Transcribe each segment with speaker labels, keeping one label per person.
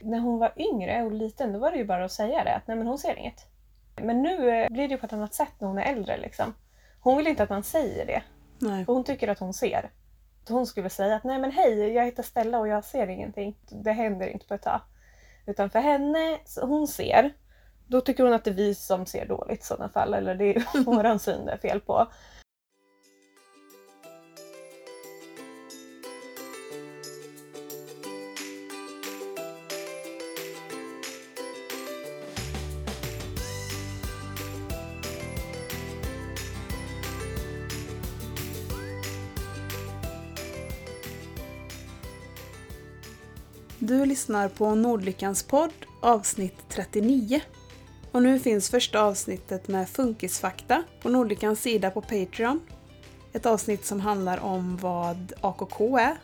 Speaker 1: När hon var yngre och liten då var det ju bara att säga det, att nej men hon ser inget. Men nu eh, blir det ju på ett annat sätt när hon är äldre liksom. Hon vill inte att man säger det.
Speaker 2: Nej.
Speaker 1: För hon tycker att hon ser. Hon skulle säga att nej men hej, jag heter Stella och jag ser ingenting. Det händer inte på ett tag. Utan för henne, hon ser. Då tycker hon att det är vi som ser dåligt i sådana fall. Eller det är våran syn det är fel på.
Speaker 2: Du lyssnar på Nordlyckans podd avsnitt 39. Och nu finns första avsnittet med funkisfakta på Nordlyckans sida på Patreon. Ett avsnitt som handlar om vad AKK är,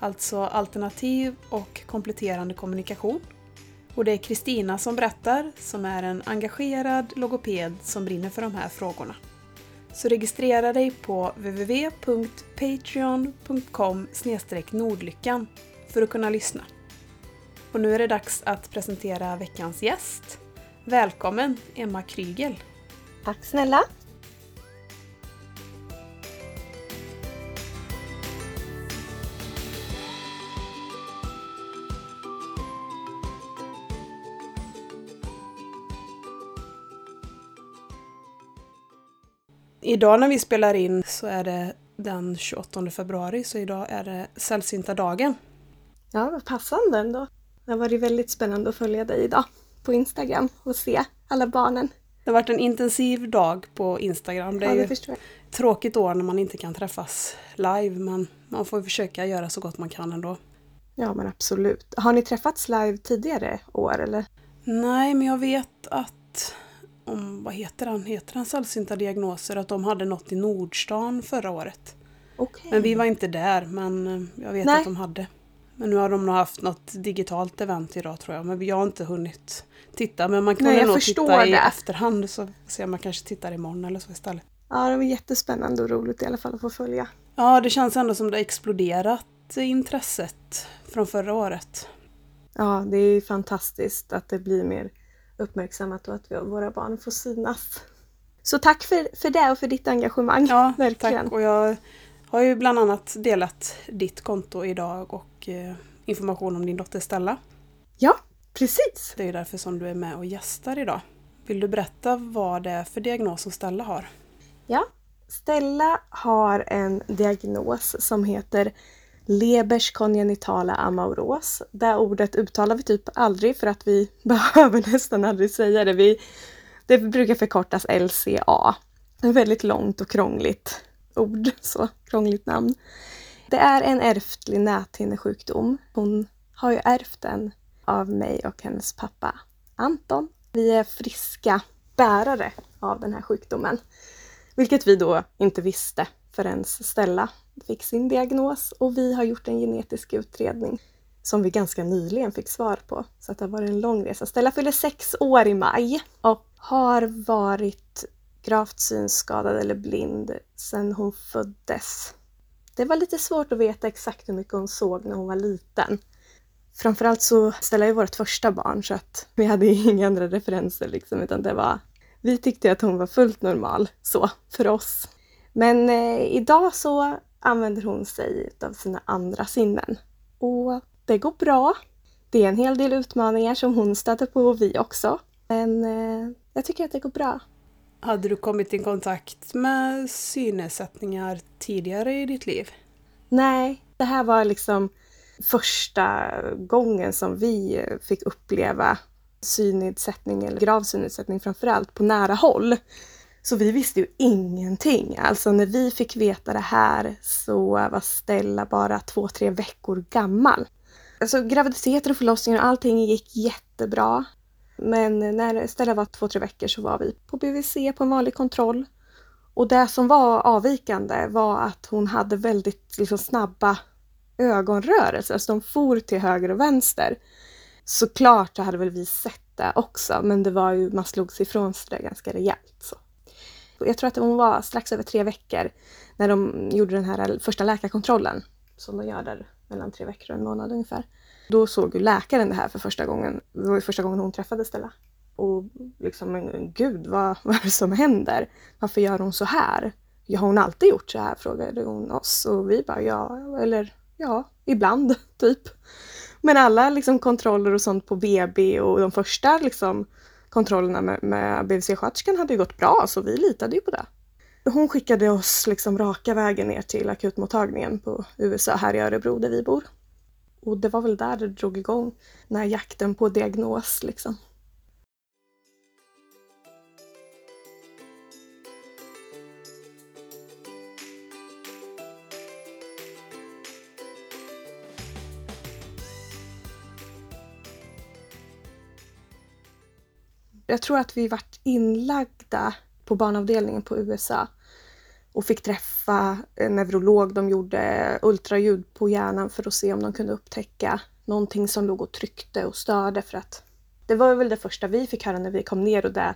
Speaker 2: alltså alternativ och kompletterande kommunikation. Och det är Kristina som berättar, som är en engagerad logoped som brinner för de här frågorna. Så registrera dig på www.patreon.com nordlyckan för att kunna lyssna. Och nu är det dags att presentera veckans gäst. Välkommen Emma Krygel!
Speaker 1: Tack snälla!
Speaker 2: Idag när vi spelar in så är det den 28 februari, så idag är det sällsynta dagen.
Speaker 1: Ja, vad passande ändå. Det har varit väldigt spännande att följa dig idag på Instagram och se alla barnen.
Speaker 2: Det har varit en intensiv dag på Instagram. Det är
Speaker 1: Ja, det jag.
Speaker 2: tråkigt år när man inte kan träffas live, men man får försöka göra så gott man kan ändå.
Speaker 1: Ja, men absolut. Har ni träffats live tidigare år eller?
Speaker 2: Nej, men jag vet att om, vad heter han, heter han sällsynta diagnoser, att de hade något i Nordstan förra året.
Speaker 1: Okej.
Speaker 2: Men vi var inte där, men eh, jag vet
Speaker 1: Nej.
Speaker 2: att de hade. Men nu har de nog haft något digitalt event idag tror jag, men jag har inte hunnit titta. Men man kan
Speaker 1: Nej,
Speaker 2: nog titta i
Speaker 1: det.
Speaker 2: efterhand så ser man kanske tittar imorgon eller så istället.
Speaker 1: Ja, det var jättespännande och roligt i alla fall att få följa.
Speaker 2: Ja, det känns ändå som det har exploderat intresset från förra året.
Speaker 1: Ja, det är fantastiskt att det blir mer uppmärksammat och att våra barn får synas. Så tack för, för det och för ditt engagemang.
Speaker 2: Ja,
Speaker 1: Verkligen.
Speaker 2: tack. Och jag har ju bland annat delat ditt konto idag och eh, information om din dotter Stella.
Speaker 1: Ja, precis.
Speaker 2: Det är ju därför som du är med och gästar idag. Vill du berätta vad det är för diagnos som Stella har?
Speaker 1: Ja. Stella har en diagnos som heter Lebers kongenitala amauros. Det ordet uttalar vi typ aldrig för att vi behöver nästan aldrig säga det. Vi, det brukar förkortas LCA. Ett väldigt långt och krångligt ord, så krångligt namn. Det är en ärftlig näthinnesjukdom. Hon har ju ärvt den av mig och hennes pappa Anton. Vi är friska bärare av den här sjukdomen. Vilket vi då inte visste förrän Stella fick sin diagnos och vi har gjort en genetisk utredning som vi ganska nyligen fick svar på. Så att det har varit en lång resa. Stella fyller sex år i maj och har varit gravt synskadad eller blind sedan hon föddes. Det var lite svårt att veta exakt hur mycket hon såg när hon var liten. Framförallt så ställde jag vårt första barn så att vi hade inga andra referenser liksom utan det var vi tyckte att hon var fullt normal så för oss. Men eh, idag så använder hon sig av sina andra sinnen. Och det går bra. Det är en hel del utmaningar som hon stöter på och vi också. Men eh, jag tycker att det går bra.
Speaker 2: Hade du kommit i kontakt med synnedsättningar tidigare i ditt liv?
Speaker 1: Nej, det här var liksom första gången som vi fick uppleva synnedsättning eller grav synnedsättning framförallt på nära håll. Så vi visste ju ingenting. Alltså när vi fick veta det här så var Stella bara två, tre veckor gammal. Alltså graviditeten och förlossningen och allting gick jättebra. Men när Stella var två, tre veckor så var vi på BVC på en vanlig kontroll. Och det som var avvikande var att hon hade väldigt liksom, snabba ögonrörelser. Alltså de for till höger och vänster. Såklart så hade väl vi sett det också, men det var ju, man slog sig ifrån sig det ganska rejält. Så. Jag tror att hon var strax över tre veckor när de gjorde den här första läkarkontrollen som de gör där mellan tre veckor och en månad ungefär. Då såg ju läkaren det här för första gången. Det var ju första gången hon träffade Stella. Och liksom, men gud, vad, vad är det som händer? Varför gör hon så här? Ja, har hon alltid gjort så här? frågade hon oss. Och vi bara, ja, eller ja, ibland, typ. Men alla liksom, kontroller och sånt på BB och de första liksom, kontrollerna med, med BVC-sköterskan hade ju gått bra, så vi litade ju på det. Hon skickade oss liksom raka vägen ner till akutmottagningen på USA här i Örebro där vi bor. Och det var väl där det drog igång, den här jakten på diagnos liksom. Jag tror att vi vart inlagda på barnavdelningen på USA och fick träffa en neurolog. De gjorde ultraljud på hjärnan för att se om de kunde upptäcka någonting som låg och tryckte och störde för att det var väl det första vi fick höra när vi kom ner och det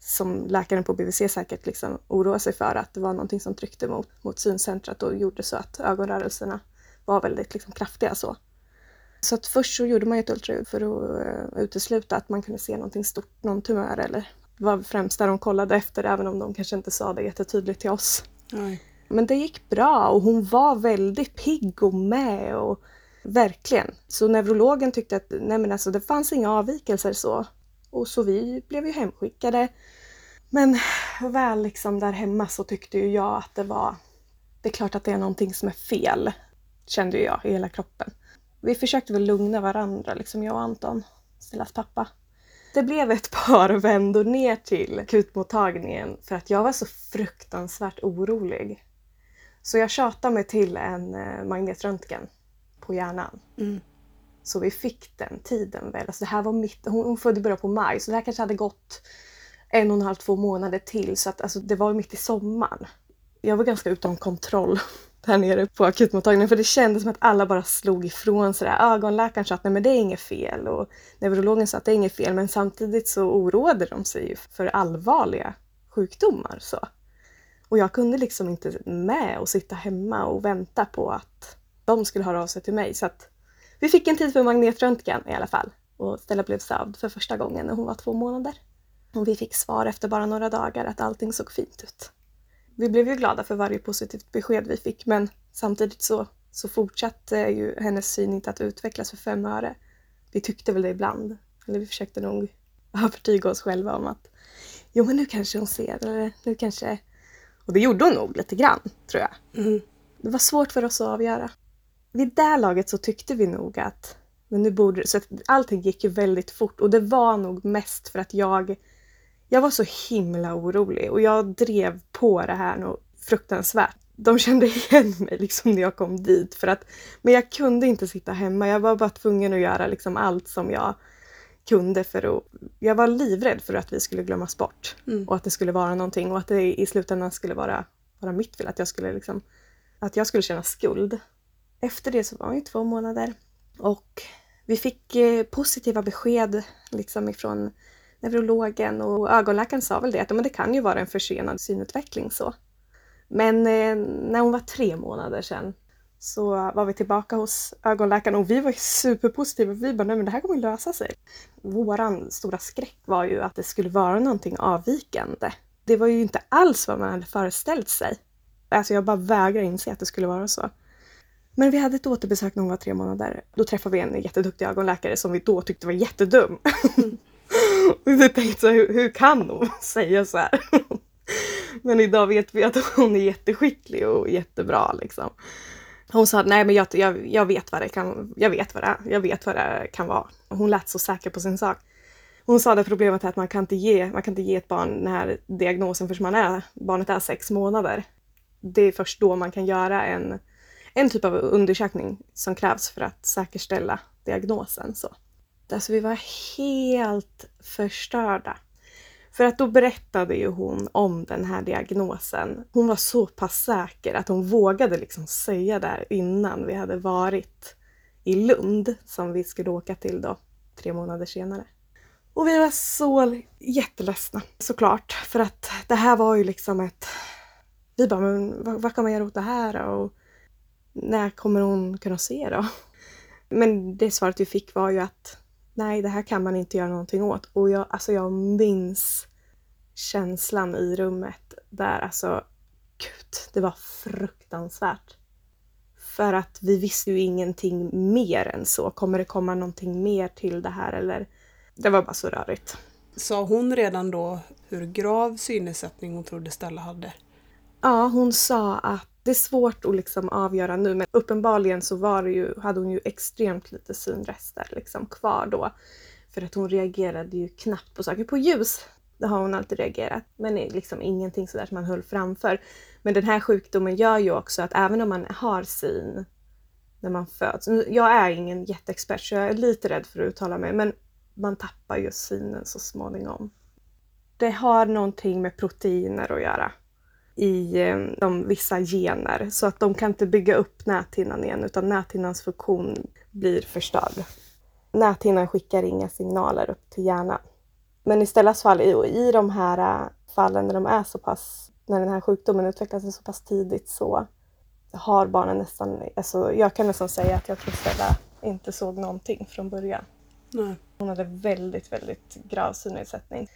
Speaker 1: som läkaren på BVC säkert liksom oroade sig för att det var någonting som tryckte mot, mot syncentrat och gjorde så att ögonrörelserna var väldigt liksom kraftiga så. Så att först så gjorde man ett ultraljud för att uh, utesluta att man kunde se någonting stort, någon tumör eller var främst där de kollade efter även om de kanske inte sa det jättetydligt till oss.
Speaker 2: Nej.
Speaker 1: Men det gick bra och hon var väldigt pigg och med och verkligen. Så neurologen tyckte att nej men alltså det fanns inga avvikelser så. Och så vi blev ju hemskickade. Men väl liksom där hemma så tyckte ju jag att det var det är klart att det är någonting som är fel, kände jag i hela kroppen. Vi försökte väl lugna varandra, liksom jag och Anton, Stellas pappa. Det blev ett par vändor ner till akutmottagningen för att jag var så fruktansvärt orolig. Så jag tjatade mig till en eh, magnetröntgen på hjärnan.
Speaker 2: Mm.
Speaker 1: Så vi fick den tiden väl. Alltså det här var mitt, hon, hon födde början på maj så det här kanske hade gått en och en halv, två månader till. Så att, alltså, det var mitt i sommaren. Jag var ganska utom kontroll där nere på akutmottagningen för det kändes som att alla bara slog ifrån sig. Ögonläkaren sa att nej men det är inget fel och neurologen sa att det är inget fel men samtidigt så oroade de sig för allvarliga sjukdomar. Så. Och jag kunde liksom inte med och sitta hemma och vänta på att de skulle höra av sig till mig. Så att vi fick en tid för magnetröntgen i alla fall. Och Stella blev sövd för första gången när hon var två månader. Och vi fick svar efter bara några dagar att allting såg fint ut vi blev ju glada för varje positivt besked vi fick men samtidigt så, så fortsatte ju hennes syn inte att utvecklas för fem öre. Vi tyckte väl det ibland, eller vi försökte nog övertyga oss själva om att jo men nu kanske hon ser, eller nu kanske... Och det gjorde hon nog lite grann, tror jag.
Speaker 2: Mm.
Speaker 1: Det var svårt för oss att avgöra. Vid det laget så tyckte vi nog att men nu borde så att allting gick ju väldigt fort och det var nog mest för att jag jag var så himla orolig och jag drev på det här nog fruktansvärt. De kände igen mig liksom när jag kom dit för att, men jag kunde inte sitta hemma. Jag var bara tvungen att göra liksom allt som jag kunde för att, jag var livrädd för att vi skulle glömmas bort
Speaker 2: Mm.
Speaker 1: och att det skulle vara någonting och att det i slutändan skulle vara, vara mitt fel, att jag skulle liksom, att jag skulle känna skuld. Efter det så var det två månader och vi fick eh, positiva besked liksom ifrån neurologen och ögonläkaren sa väl det att men det kan ju vara en försenad synutveckling så. Men eh, när hon var tre månader sedan så var vi tillbaka hos ögonläkaren och vi var superpositiva. Vi bara, nej men det här kommer lösa sig. Våran stora skräck var ju att det skulle vara någonting avvikande. Det var ju inte alls vad man hade föreställt sig. Alltså jag bara vägrar inse att det skulle vara så. Men vi hade ett återbesök när hon var tre månader. Då träffade vi en jätteduktig ögonläkare som vi då tyckte var jättedum. Och vi tänkte så här, hur, hur kan hon säga så här? Men idag vet vi att hon är jätteskicklig och jättebra liksom. Hon sa nej men jag, jag, jag vet vad det kan, jag vet vad det är, jag vet vad det kan vara. Hon lät så säker på sin sak. Hon sa att problemet är att man kan inte ge, man kan inte ge ett barn den här diagnosen förrän man är, barnet är sex månader. Det är först då man kan göra en, en typ av undersökning som krävs för att säkerställa diagnosen. Så. Alltså vi var helt förstörda. För att då berättade ju hon om den här diagnosen. Hon var så pass säker att hon vågade liksom säga det innan vi hade varit i Lund, som vi skulle åka till då tre månader senare. Och vi var så jätteledsna såklart, för att det här var ju liksom ett... Vi bara, men vad, vad kan man göra åt det här då? Och när kommer hon kunna se då? Men det svaret vi fick var ju att nej, det här kan man inte göra någonting åt. Och jag, alltså jag minns känslan i rummet där alltså, gud, det var fruktansvärt. För att vi visste ju ingenting mer än så. Kommer det komma någonting mer till det här eller? Det var bara så rörigt.
Speaker 2: Sa hon redan då hur grav synnedsättning hon trodde Stella hade?
Speaker 1: Ja, hon sa att det är svårt att liksom avgöra nu men uppenbarligen så var det ju, hade hon ju extremt lite synrester liksom kvar då. För att hon reagerade ju knappt på saker. På ljus, det har hon alltid reagerat. Men liksom ingenting sådär som man höll framför. Men den här sjukdomen gör ju också att även om man har syn när man föds. Jag är ingen jätteexpert så jag är lite rädd för att uttala mig men man tappar ju synen så småningom. Det har någonting med proteiner att göra i eh, de vissa gener så att de kan inte bygga upp näthinnan igen utan näthinnans funktion blir förstörd. Näthinnan skickar inga signaler upp till hjärnan. Men istället fall i, i de här eh, fallen när de är så pass, när den här sjukdomen utvecklar sig så pass tidigt så har barnen nästan, alltså jag kan nästan säga att jag tror Stella inte såg någonting från början.
Speaker 2: Nej.
Speaker 1: Hon hade väldigt, väldigt grav synnedsättning.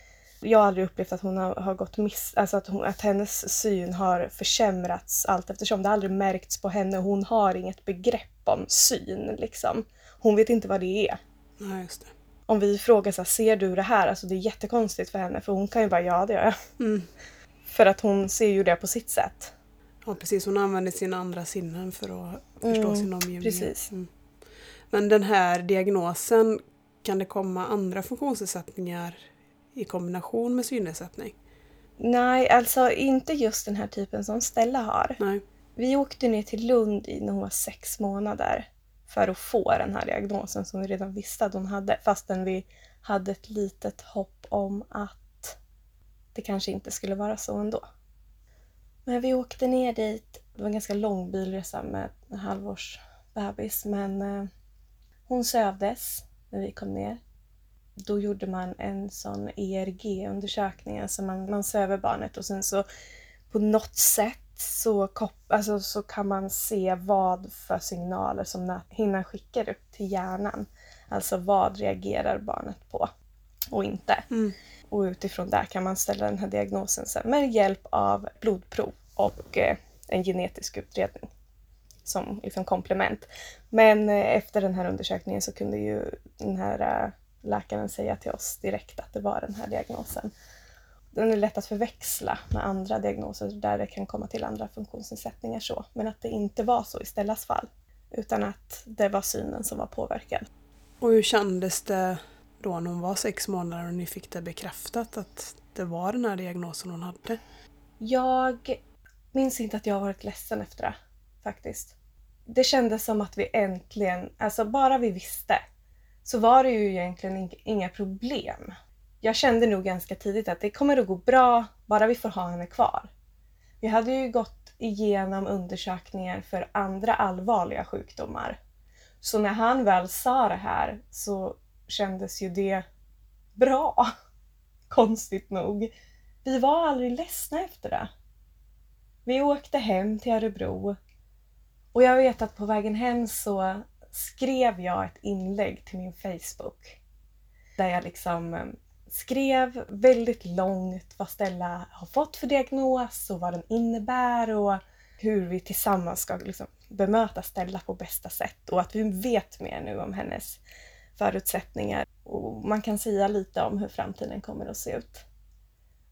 Speaker 1: Jag har aldrig upplevt att hon har, har gått miss, alltså att, hon, att hennes syn har försämrats allt eftersom. Det har aldrig märkts på henne. Hon har inget begrepp om syn liksom. Hon vet inte vad det är.
Speaker 2: Nej, just det.
Speaker 1: Om vi frågar så här, ser du det här? Alltså det är jättekonstigt för henne för hon kan ju bara, ja det gör jag.
Speaker 2: Mm.
Speaker 1: För att hon ser ju det på sitt sätt.
Speaker 2: Ja, precis. Hon använder sina andra sinnen för att förstå
Speaker 1: Mm,
Speaker 2: sin omgivning.
Speaker 1: precis.
Speaker 2: Mm. Men den här diagnosen, kan det komma andra funktionsnedsättningar i kombination med synnedsättning?
Speaker 1: Nej, alltså inte just den här typen som Stella har.
Speaker 2: Nej.
Speaker 1: Vi åkte ner till Lund i när hon var sex månader för att få den här diagnosen som vi redan visste att hon hade fastän vi hade ett litet hopp om att det kanske inte skulle vara så ändå. Men vi åkte ner dit. Det var en ganska lång bilresa med en halvårs bebis men eh, hon sövdes när vi kom ner. Då gjorde man en sån ERG-undersökning, alltså man, man söver barnet och sen så på något sätt så, kop- alltså, så kan man se vad för signaler som näthinnan skickar upp till hjärnan. Alltså vad reagerar barnet på och inte.
Speaker 2: Mm.
Speaker 1: Och utifrån där kan man ställa den här diagnosen sen med hjälp av blodprov och eh, en genetisk utredning som liksom komplement. Men eh, efter den här undersökningen så kunde ju den här eh, läkaren säga till oss direkt att det var den här diagnosen. Den är lätt att förväxla med andra diagnoser där det kan komma till andra funktionsnedsättningar så. Men att det inte var så i Stellas fall. Utan att det var synen som var påverkad.
Speaker 2: Och hur kändes det då när hon var sex månader och ni fick det bekräftat att det var den här diagnosen hon hade?
Speaker 1: Jag minns inte att jag har varit ledsen efter det, faktiskt. Det kändes som att vi äntligen, alltså bara vi visste, så var det ju egentligen inga problem. Jag kände nog ganska tidigt att det kommer att gå bra, bara vi får ha henne kvar. Vi hade ju gått igenom undersökningar för andra allvarliga sjukdomar. Så när han väl sa det här så kändes ju det bra. Konstigt nog. Vi var aldrig ledsna efter det. Vi åkte hem till Örebro och jag vet att på vägen hem så skrev jag ett inlägg till min Facebook. Där jag liksom eh, skrev väldigt långt vad Stella har fått för diagnos och vad den innebär och hur vi tillsammans ska liksom bemöta Stella på bästa sätt och att vi vet mer nu om hennes förutsättningar och man kan säga lite om hur framtiden kommer att se ut.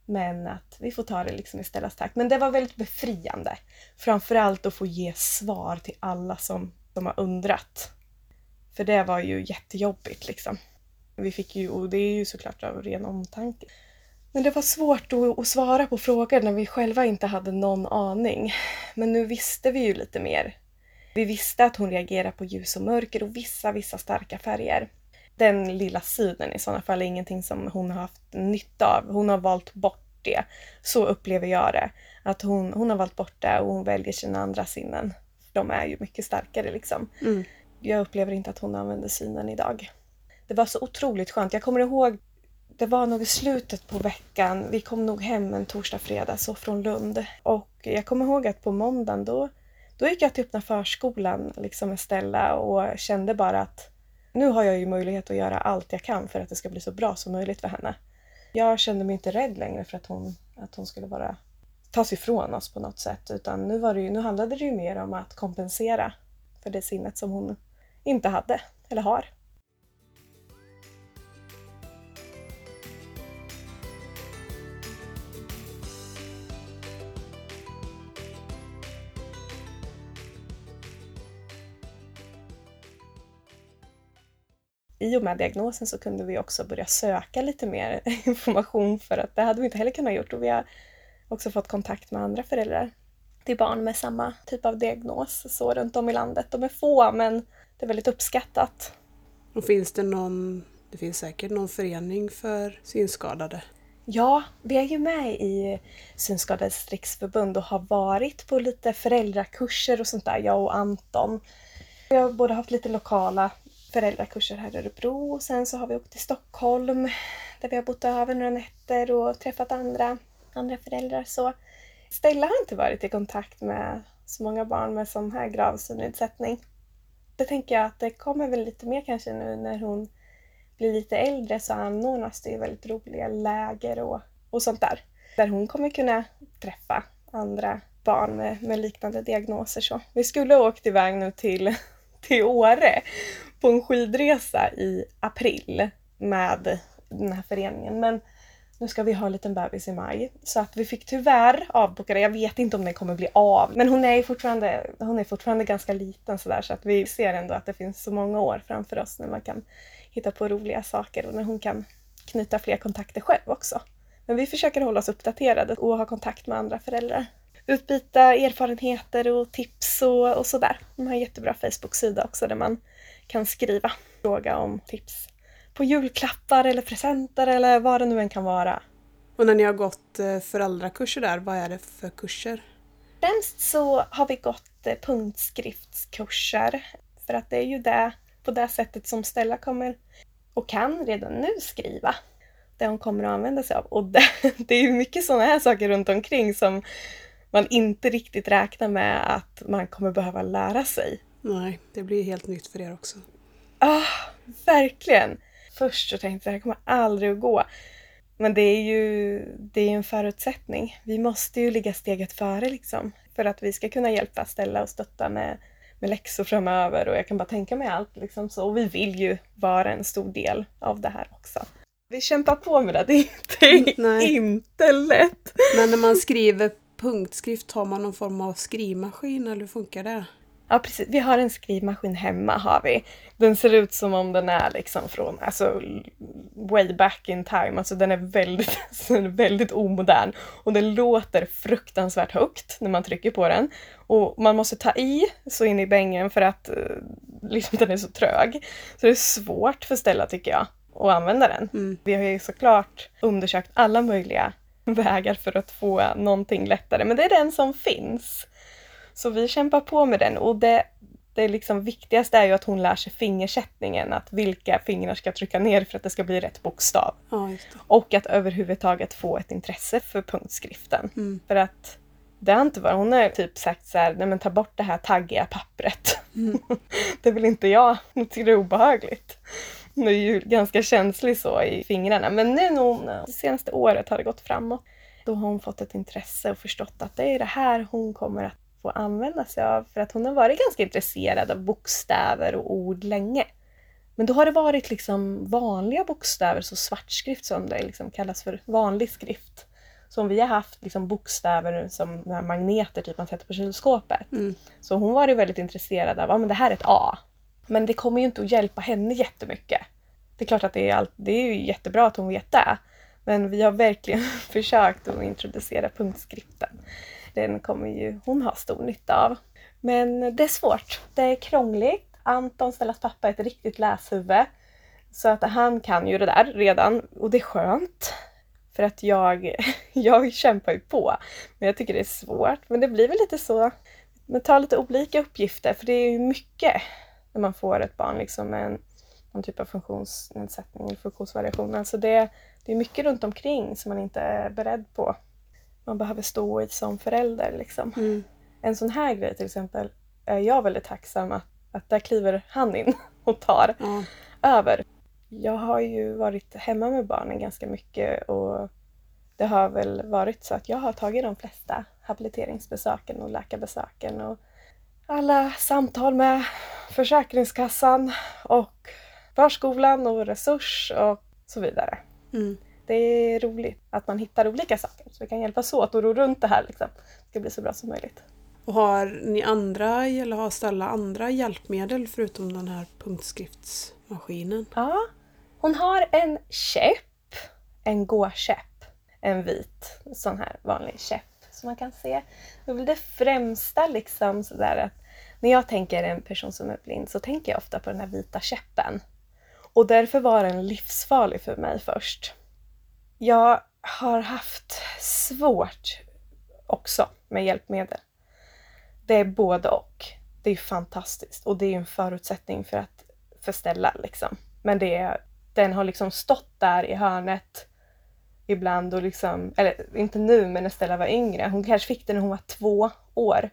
Speaker 1: Men att vi får ta det liksom i Stellas takt. Men det var väldigt befriande. Framförallt att få ge svar till alla som, som har undrat. För det var ju jättejobbigt liksom. Vi fick ju, och det är ju såklart av ren omtanke. Men det var svårt att, svara på frågor när vi själva inte hade någon aning. Men nu visste vi ju lite mer. Vi visste att hon reagerar på ljus och mörker och vissa, vissa starka färger. Den lilla synen i sådana fall är ingenting som hon har haft nytta av. Hon har valt bort det. Så upplever jag det. Att hon, hon har valt bort det och hon väljer sina andra sinnen. De är ju mycket starkare liksom.
Speaker 2: Mm.
Speaker 1: Jag upplever inte att hon använder synen idag. Det var så otroligt skönt. Jag kommer ihåg, det var nog i slutet på veckan. Vi kom nog hem en torsdag, fredag så från Lund. Och jag kommer ihåg att på måndagen då Då gick jag till öppna förskolan liksom med Stella och kände bara att nu har jag ju möjlighet att göra allt jag kan för att det ska bli så bra som möjligt för henne. Jag kände mig inte rädd längre för att hon, att hon skulle vara tas ifrån oss på något sätt utan nu, var det ju, nu handlade det ju mer om att kompensera för det sinnet som hon inte hade eller har. i och med diagnosen så kunde vi också börja söka lite mer information för att det hade vi inte heller kunnat gjort och vi har också fått kontakt med andra föräldrar till barn med samma typ av diagnos så runt om i landet. De är få men det är väldigt uppskattat.
Speaker 2: Och finns det någon, det finns säkert någon förening för synskadade?
Speaker 1: Ja, vi är ju med i Synskadades riksförbund och har varit på lite föräldrakurser och sånt där, jag och Anton. Vi har både haft lite lokala föräldrakurser här i Örebro och sen så har vi åkt till Stockholm där vi har bott över några nätter och träffat andra, andra föräldrar. Så Stella har inte varit i kontakt med så många barn med sån här grav synnedsättning. Det tänker jag att det kommer väl lite mer kanske nu när hon blir lite äldre så anordnas det ju väldigt roliga läger och, och sånt där. Där hon kommer kunna träffa andra barn med, med liknande diagnoser. Så. Vi skulle ha åkt iväg nu till, till Åre på en skidresa i april med den här föreningen. Men nu ska vi ha en liten bebis i maj. Så att vi fick tyvärr avboka det. Jag vet inte om den kommer bli av. Men hon är fortfarande, hon är fortfarande ganska liten sådär så att vi ser ändå att det finns så många år framför oss när man kan hitta på roliga saker och när hon kan knyta fler kontakter själv också. Men vi försöker hålla oss uppdaterade och ha kontakt med andra föräldrar. Utbyta erfarenheter och tips och, och sådär. De har en jättebra Facebook-sida också där man kan skriva. Fråga om tips på julklappar eller presenter eller vad det nu än kan vara.
Speaker 2: Och när ni har gått eh, föräldrakurser där, vad är det för kurser?
Speaker 1: Främst så har vi gått eh, punktskriftskurser. För att det är ju det, på det sättet som Stella kommer och kan redan nu skriva. Det hon kommer att använda sig av. Och det, det är ju mycket sådana här saker runt omkring som man inte riktigt räknar med att man kommer behöva lära sig.
Speaker 2: Nej, det blir helt nytt för er också.
Speaker 1: Ah, verkligen! Först så tänkte att det här kommer aldrig att gå. Men det är ju det är en förutsättning. Vi måste ju ligga steget före liksom. För att vi ska kunna hjälpa, ställa och stötta med, med läxor framöver och jag kan bara tänka mig allt liksom så. Och vi vill ju vara en stor del av det här också. Vi kämpar på med det, det är Nej. inte lätt.
Speaker 2: Men när man skriver punktskrift, har man någon form av skrivmaskin eller hur funkar det?
Speaker 1: Ja precis, vi har en skrivmaskin hemma har vi. Den ser ut som om den är liksom från, alltså way back in time. Alltså den är väldigt, den är väldigt omodern. Och den låter fruktansvärt högt när man trycker på den. Och man måste ta i så in i bängen för att eh, liksom den är så trög. Så det är svårt för Stella tycker jag att använda den. Mm. Vi har ju såklart undersökt alla möjliga vägar för att få någonting lättare, men det är den som finns. Så vi kämpar på med den och det, det liksom viktigaste är ju att hon lär sig fingersättningen, att vilka fingrar ska trycka ner för att det ska bli rätt bokstav.
Speaker 2: Ja,
Speaker 1: och att överhuvudtaget få ett intresse för punktskriften. Mm. För att det har inte varit, hon har typ sagt så här, nej men ta bort det här taggiga pappret. Mm. det vill inte jag, hon tycker det är obehagligt. Hon är ju ganska känslig så i fingrarna men nu hon, det senaste året har det gått framåt. Då har hon fått ett intresse och förstått att det är det här hon kommer att få använda sig av för att hon har varit ganska intresserad av bokstäver och ord länge. Men då har det varit liksom vanliga bokstäver, så svartskrift som det liksom kallas för vanlig skrift. Så om vi har haft liksom bokstäver som magneter typ man sätter på kylskåpet. Mm. Så hon var ju väldigt intresserad av, ja men det här är ett A. Men det kommer ju inte att hjälpa henne jättemycket. Det är klart att det är, all, det är ju jättebra att hon vet det. Men vi har verkligen försökt att introducera punktskriften den kommer ju hon ha stor nytta av. Men det är svårt. Det är krångligt. Anton, Stellas pappa, är ett riktigt läshuvud. Så att han kan ju det där redan och det är skönt. För att jag, jag kämpar ju på. Men jag tycker det är svårt. Men det blir väl lite så. Man tar lite olika uppgifter för det är ju mycket när man får ett barn liksom med en, någon typ av funktionsnedsättning eller funktionsvariation. Alltså det, det är mycket runt omkring som man inte är beredd på man behöver stå i som förälder. Liksom. Mm. en sån här grej till exempel är jag väldigt tacksam att, att där kliver han in och tar
Speaker 2: Ja.
Speaker 1: över. Jag har ju varit hemma med barnen ganska mycket och det har väl varit så att jag har tagit de flesta habiliteringsbesöken och läkarbesöken och alla samtal med Försäkringskassan och förskolan och resurs och så vidare.
Speaker 2: Mm.
Speaker 1: Det är roligt att man hittar olika saker så vi kan hjälpas åt och ro runt det här liksom. Det ska bli så bra som möjligt.
Speaker 2: Och har ni andra, eller har Stella andra hjälpmedel förutom den här punktskriftsmaskinen?
Speaker 1: Ja, hon har en käpp, en gåkäpp, en vit sån här vanlig käpp som man kan se. Det är väl det främsta liksom sådär att när jag tänker en person som är blind så tänker jag ofta på den här vita käppen. Och därför var den livsfarlig för mig först. Jag har haft svårt också med hjälpmedel. Det är både och. Det är fantastiskt och det är en förutsättning för att förställa liksom. Men det är, den har liksom stått där i hörnet ibland och liksom, eller inte nu men när Stella var yngre. Hon kanske fick den när hon var två år.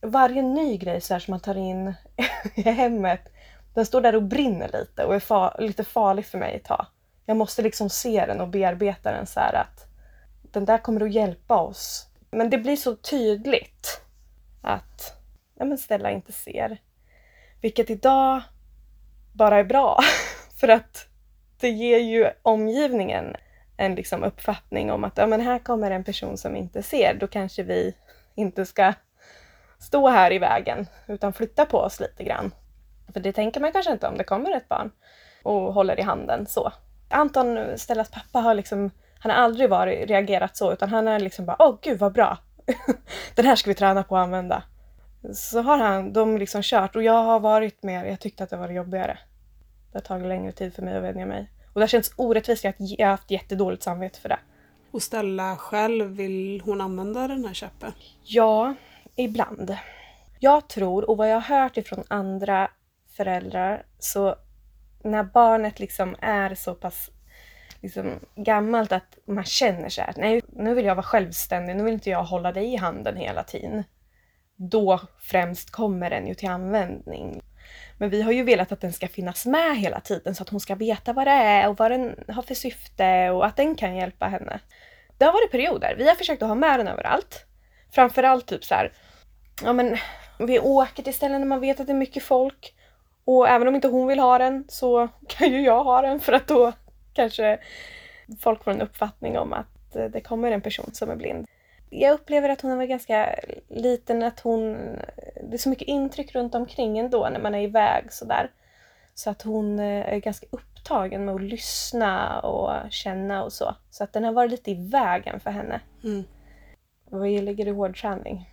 Speaker 1: Varje ny grej så här som man tar in i hemmet, den står där och brinner lite och är far, lite farlig för mig att ta. Jag måste liksom se den och bearbeta den så här att den där kommer att hjälpa oss. Men det blir så tydligt att ja, men Stella inte ser. Vilket idag bara är bra. För att det ger ju omgivningen en liksom uppfattning om att ja, men här kommer en person som inte ser. Då kanske vi inte ska stå här i vägen utan flytta på oss lite grann. För det tänker man kanske inte om det kommer ett barn och håller i handen så. Anton, Stellas pappa, har liksom han har aldrig varit, reagerat så utan han är liksom bara åh gud vad bra. Den här ska vi träna på att använda. Så har han de liksom kört och jag har varit mer, jag tyckte att det var jobbigare. Det har tagit längre tid för mig att vänja mig. Och det har känts orättvist, jag har haft jättedåligt samvete för det.
Speaker 2: Och Stella själv, vill hon använda den här käppen?
Speaker 1: Ja, ibland. Jag tror, och vad jag har hört ifrån andra föräldrar, så när barnet liksom är så pass liksom gammalt att man känner så här, nej nu vill jag vara självständig, nu vill inte jag hålla dig i handen hela tiden. Då främst kommer den ju till användning. Men vi har ju velat att den ska finnas med hela tiden så att hon ska veta vad det är och vad den har för syfte och att den kan hjälpa henne. Det har varit perioder. Vi har försökt att ha med den överallt. Framförallt typ så här, ja men vi åker till ställen där man vet att det är mycket folk. Och även om inte hon vill ha den så kan ju jag ha den för att då kanske folk får en uppfattning om att eh, det kommer en person som är blind. Jag upplever att hon var ganska liten, att hon... Det är så mycket intryck runt omkring ändå när man är iväg sådär. Så att hon eh, är ganska upptagen med att lyssna och känna och så. Så att den har varit lite i vägen för henne.
Speaker 2: Mm.
Speaker 1: Vad ligger i hårdträning?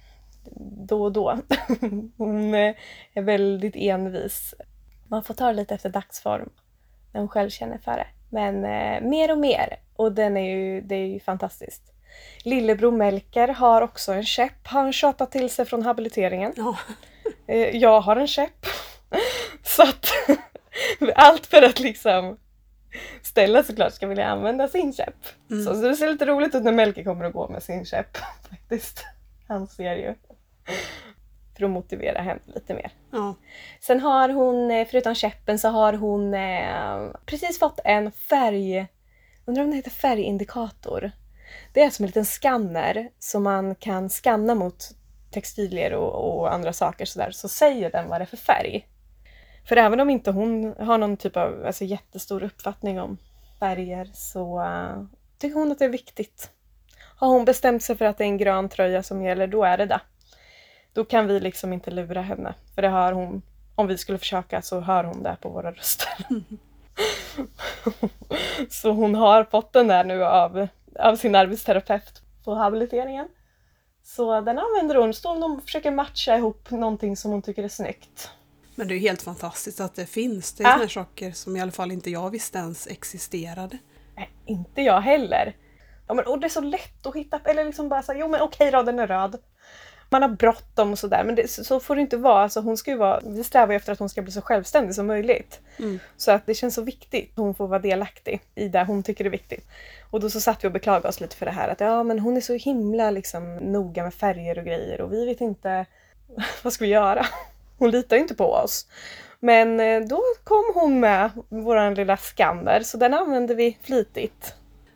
Speaker 1: Då och då. Hon eh, är väldigt envis. Man får ta det lite efter dagsform när hon själv känner för det. Men eh, mer och mer. Och den är ju, det är ju fantastiskt. Lillebror Melker har också en käpp. Han tjatat till sig från habiliteringen.
Speaker 2: Ja.
Speaker 1: Eh, jag har en käpp. Så att allt för att liksom Stella såklart ska vilja använda sin käpp.
Speaker 2: Mm.
Speaker 1: Så, så det ser lite roligt ut när Melker kommer att gå med sin käpp faktiskt. Han ser ju. För att motivera henne lite mer.
Speaker 2: ja.
Speaker 1: Sen har hon, eh, förutom käppen, så har hon eh, precis fått en färg... Undrar om den heter färgindikator. Det är som en liten skanner som man kan skanna mot textilier och, och andra saker sådär, så säger den vad det är för färg. För även om inte hon har någon typ av alltså, jättestor uppfattning om färger så eh, tycker hon att det är viktigt. Har hon bestämt sig för att det är en grön tröja som gäller, då är det det. Då kan vi liksom inte lura henne. För det hör hon, om vi skulle försöka så hör hon det på våra röster. så hon har fått den där nu av, av sin arbetsterapeut på habiliteringen. Så den använder hon, står och försöker matcha ihop någonting som hon tycker är snyggt.
Speaker 2: Men det är ju helt fantastiskt att det finns. Det är
Speaker 1: Ja.
Speaker 2: här saker som i alla fall inte jag visste ens existerade.
Speaker 1: Nej, inte jag heller. Ja, men, och det är så lätt att hitta, eller liksom bara säga, jo men okej då, den är röd. Man har bråttom och sådär. Men det, så, så får det inte vara. Alltså hon ska ju vara. Vi strävar ju efter att hon ska bli så självständig som möjligt.
Speaker 2: Mm.
Speaker 1: Så att det känns så viktigt. Hon får vara delaktig i det hon tycker är viktigt. Och då så satt vi och beklagade oss lite för det här att ja men hon är så himla liksom noga med färger och grejer och vi vet inte vad ska vi göra? Hon litar ju inte på oss. Men eh, då kom hon med vår lilla skanner så den använde vi flitigt.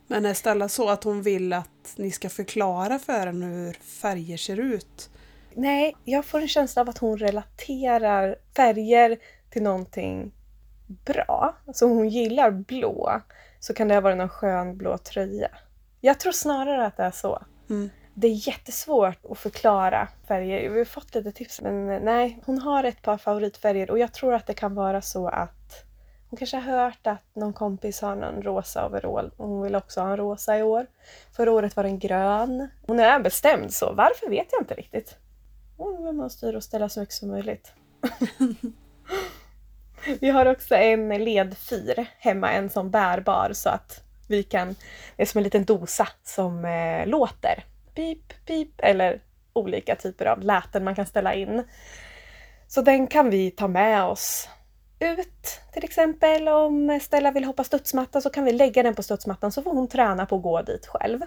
Speaker 2: Men är Stella så att hon vill att ni ska förklara för henne hur färger ser ut?
Speaker 1: Nej, jag får en känsla av att hon relaterar färger till någonting bra. Alltså hon gillar blå, så kan det ha varit någon skön blå tröja. Jag tror snarare att det är så.
Speaker 2: Mm.
Speaker 1: Det är jättesvårt att förklara färger. Vi har fått lite tips men nej, hon har ett par favoritfärger och jag tror att det kan vara så att hon kanske har hört att någon kompis har någon rosa overall och hon vill också ha en rosa i år. Förra året var den grön. Hon är bestämd så. Varför vet jag inte riktigt. Hon vill man styra och ställa så mycket som möjligt. Vi har också en ledfyr hemma, en som bärbar så att vi kan, det är som en liten dosa som eh, låter. Pip, pip eller olika typer av läten man kan ställa in. Så den kan vi ta med oss ut till exempel. Om Stella vill hoppa studsmatta så kan vi lägga den på studsmattan så får hon träna på att gå dit själv.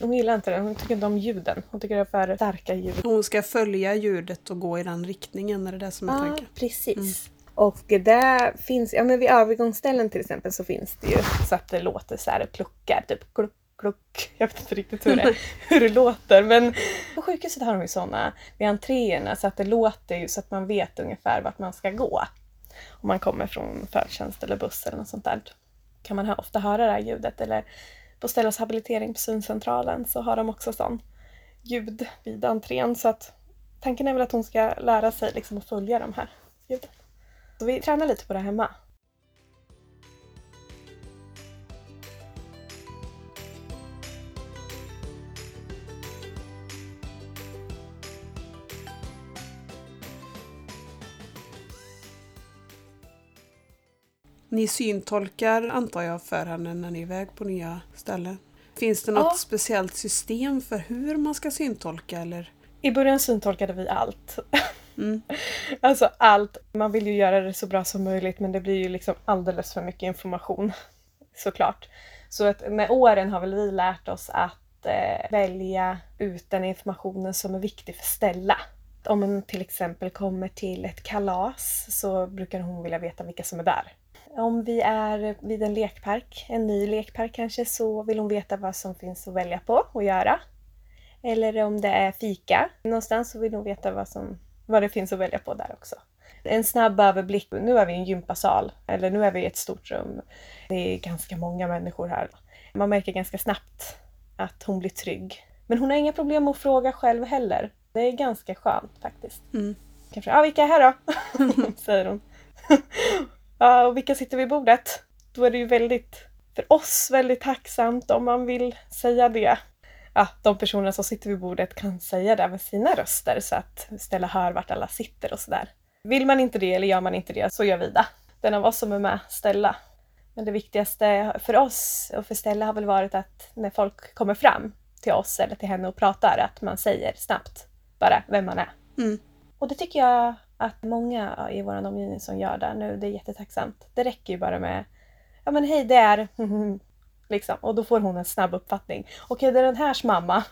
Speaker 1: Hon gillar inte den, hon tycker inte om ljuden. Hon tycker det är för starka ljud.
Speaker 2: Hon ska följa ljudet och gå i den riktningen, är det det som är
Speaker 1: Ja,
Speaker 2: tanken?
Speaker 1: precis. Och det finns, ja men vid övergångsställen till exempel så finns det ju så att det låter så här och kluckar, typ kluck, kluck. Jag vet inte riktigt hur det, hur det låter men på sjukhuset har de ju sådana vid entréerna så att det låter ju så att man vet ungefär vart man ska gå. Om man kommer från färdtjänst eller buss eller något sånt där. Kan man ofta höra det här ljudet eller på Stellas habilitering på syncentralen så har de också sån ljud vid entrén så att tanken är väl att hon ska lära sig liksom att följa de här ljuden. Så vi tränar lite på det hemma.
Speaker 2: Ni syntolkar antar jag för henne när ni är iväg på nya ställen. Finns det något
Speaker 1: Ja.
Speaker 2: speciellt system för hur man ska syntolka eller?
Speaker 1: I början syntolkade vi allt.
Speaker 2: Mm.
Speaker 1: Alltså allt. Man vill ju göra det så bra som möjligt men det blir ju liksom alldeles för mycket information. Såklart. Så att med åren har väl vi lärt oss att eh, välja ut den informationen som är viktig för Stella. Om man till exempel kommer till ett kalas så brukar hon vilja veta vilka som är där. Om vi är vid en lekpark, en ny lekpark kanske, så vill hon veta vad som finns att välja på och göra. Eller om det är fika någonstans så vill hon veta vad, som, vad det finns att välja på där också. En snabb överblick. Nu är vi i en gympasal, eller nu är vi i ett stort rum. Det är ganska många människor här. Man märker ganska snabbt att hon blir trygg. Men hon har inga problem att fråga själv heller. Det är ganska skönt faktiskt.
Speaker 2: Mm.
Speaker 1: Kanske, ja vilka är här då? säger hon. Ja, och vilka sitter vid bordet? Då är det ju väldigt, för oss, väldigt tacksamt om man vill säga det. Ja, de personerna som sitter vid bordet kan säga det med sina röster så att Stella hör vart alla sitter och sådär. Vill man inte det eller gör man inte det så gör vi det. Den av oss som är med, Stella. Men det viktigaste för oss och för Stella har väl varit att när folk kommer fram till oss eller till henne och pratar att man säger snabbt bara vem man är.
Speaker 2: Mm.
Speaker 1: Och det tycker jag att många i vår omgivning som gör det nu, det är jättetacksamt. Det räcker ju bara med ja men hej det är liksom. Och då får hon en snabb uppfattning. Okej det är den härs mamma.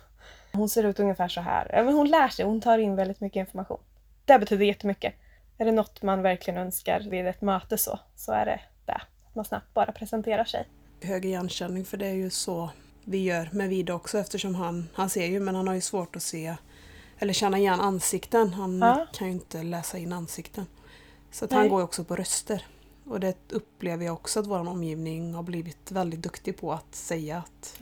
Speaker 1: Hon ser ut ungefär så här. Ja, men hon lär sig, hon tar in väldigt mycket information. Det betyder jättemycket. Är det något man verkligen önskar vid ett möte så, så är det det. Att man snabbt bara presenterar sig.
Speaker 2: Hög igenkänning för det är ju så vi gör med Vida också eftersom han, han ser ju men han har ju svårt att se eller känna igen ansikten. Han
Speaker 1: Ja.
Speaker 2: kan ju inte läsa in ansikten. Så han går ju också på röster. Och det upplever jag också att vår omgivning har blivit väldigt duktig på att säga att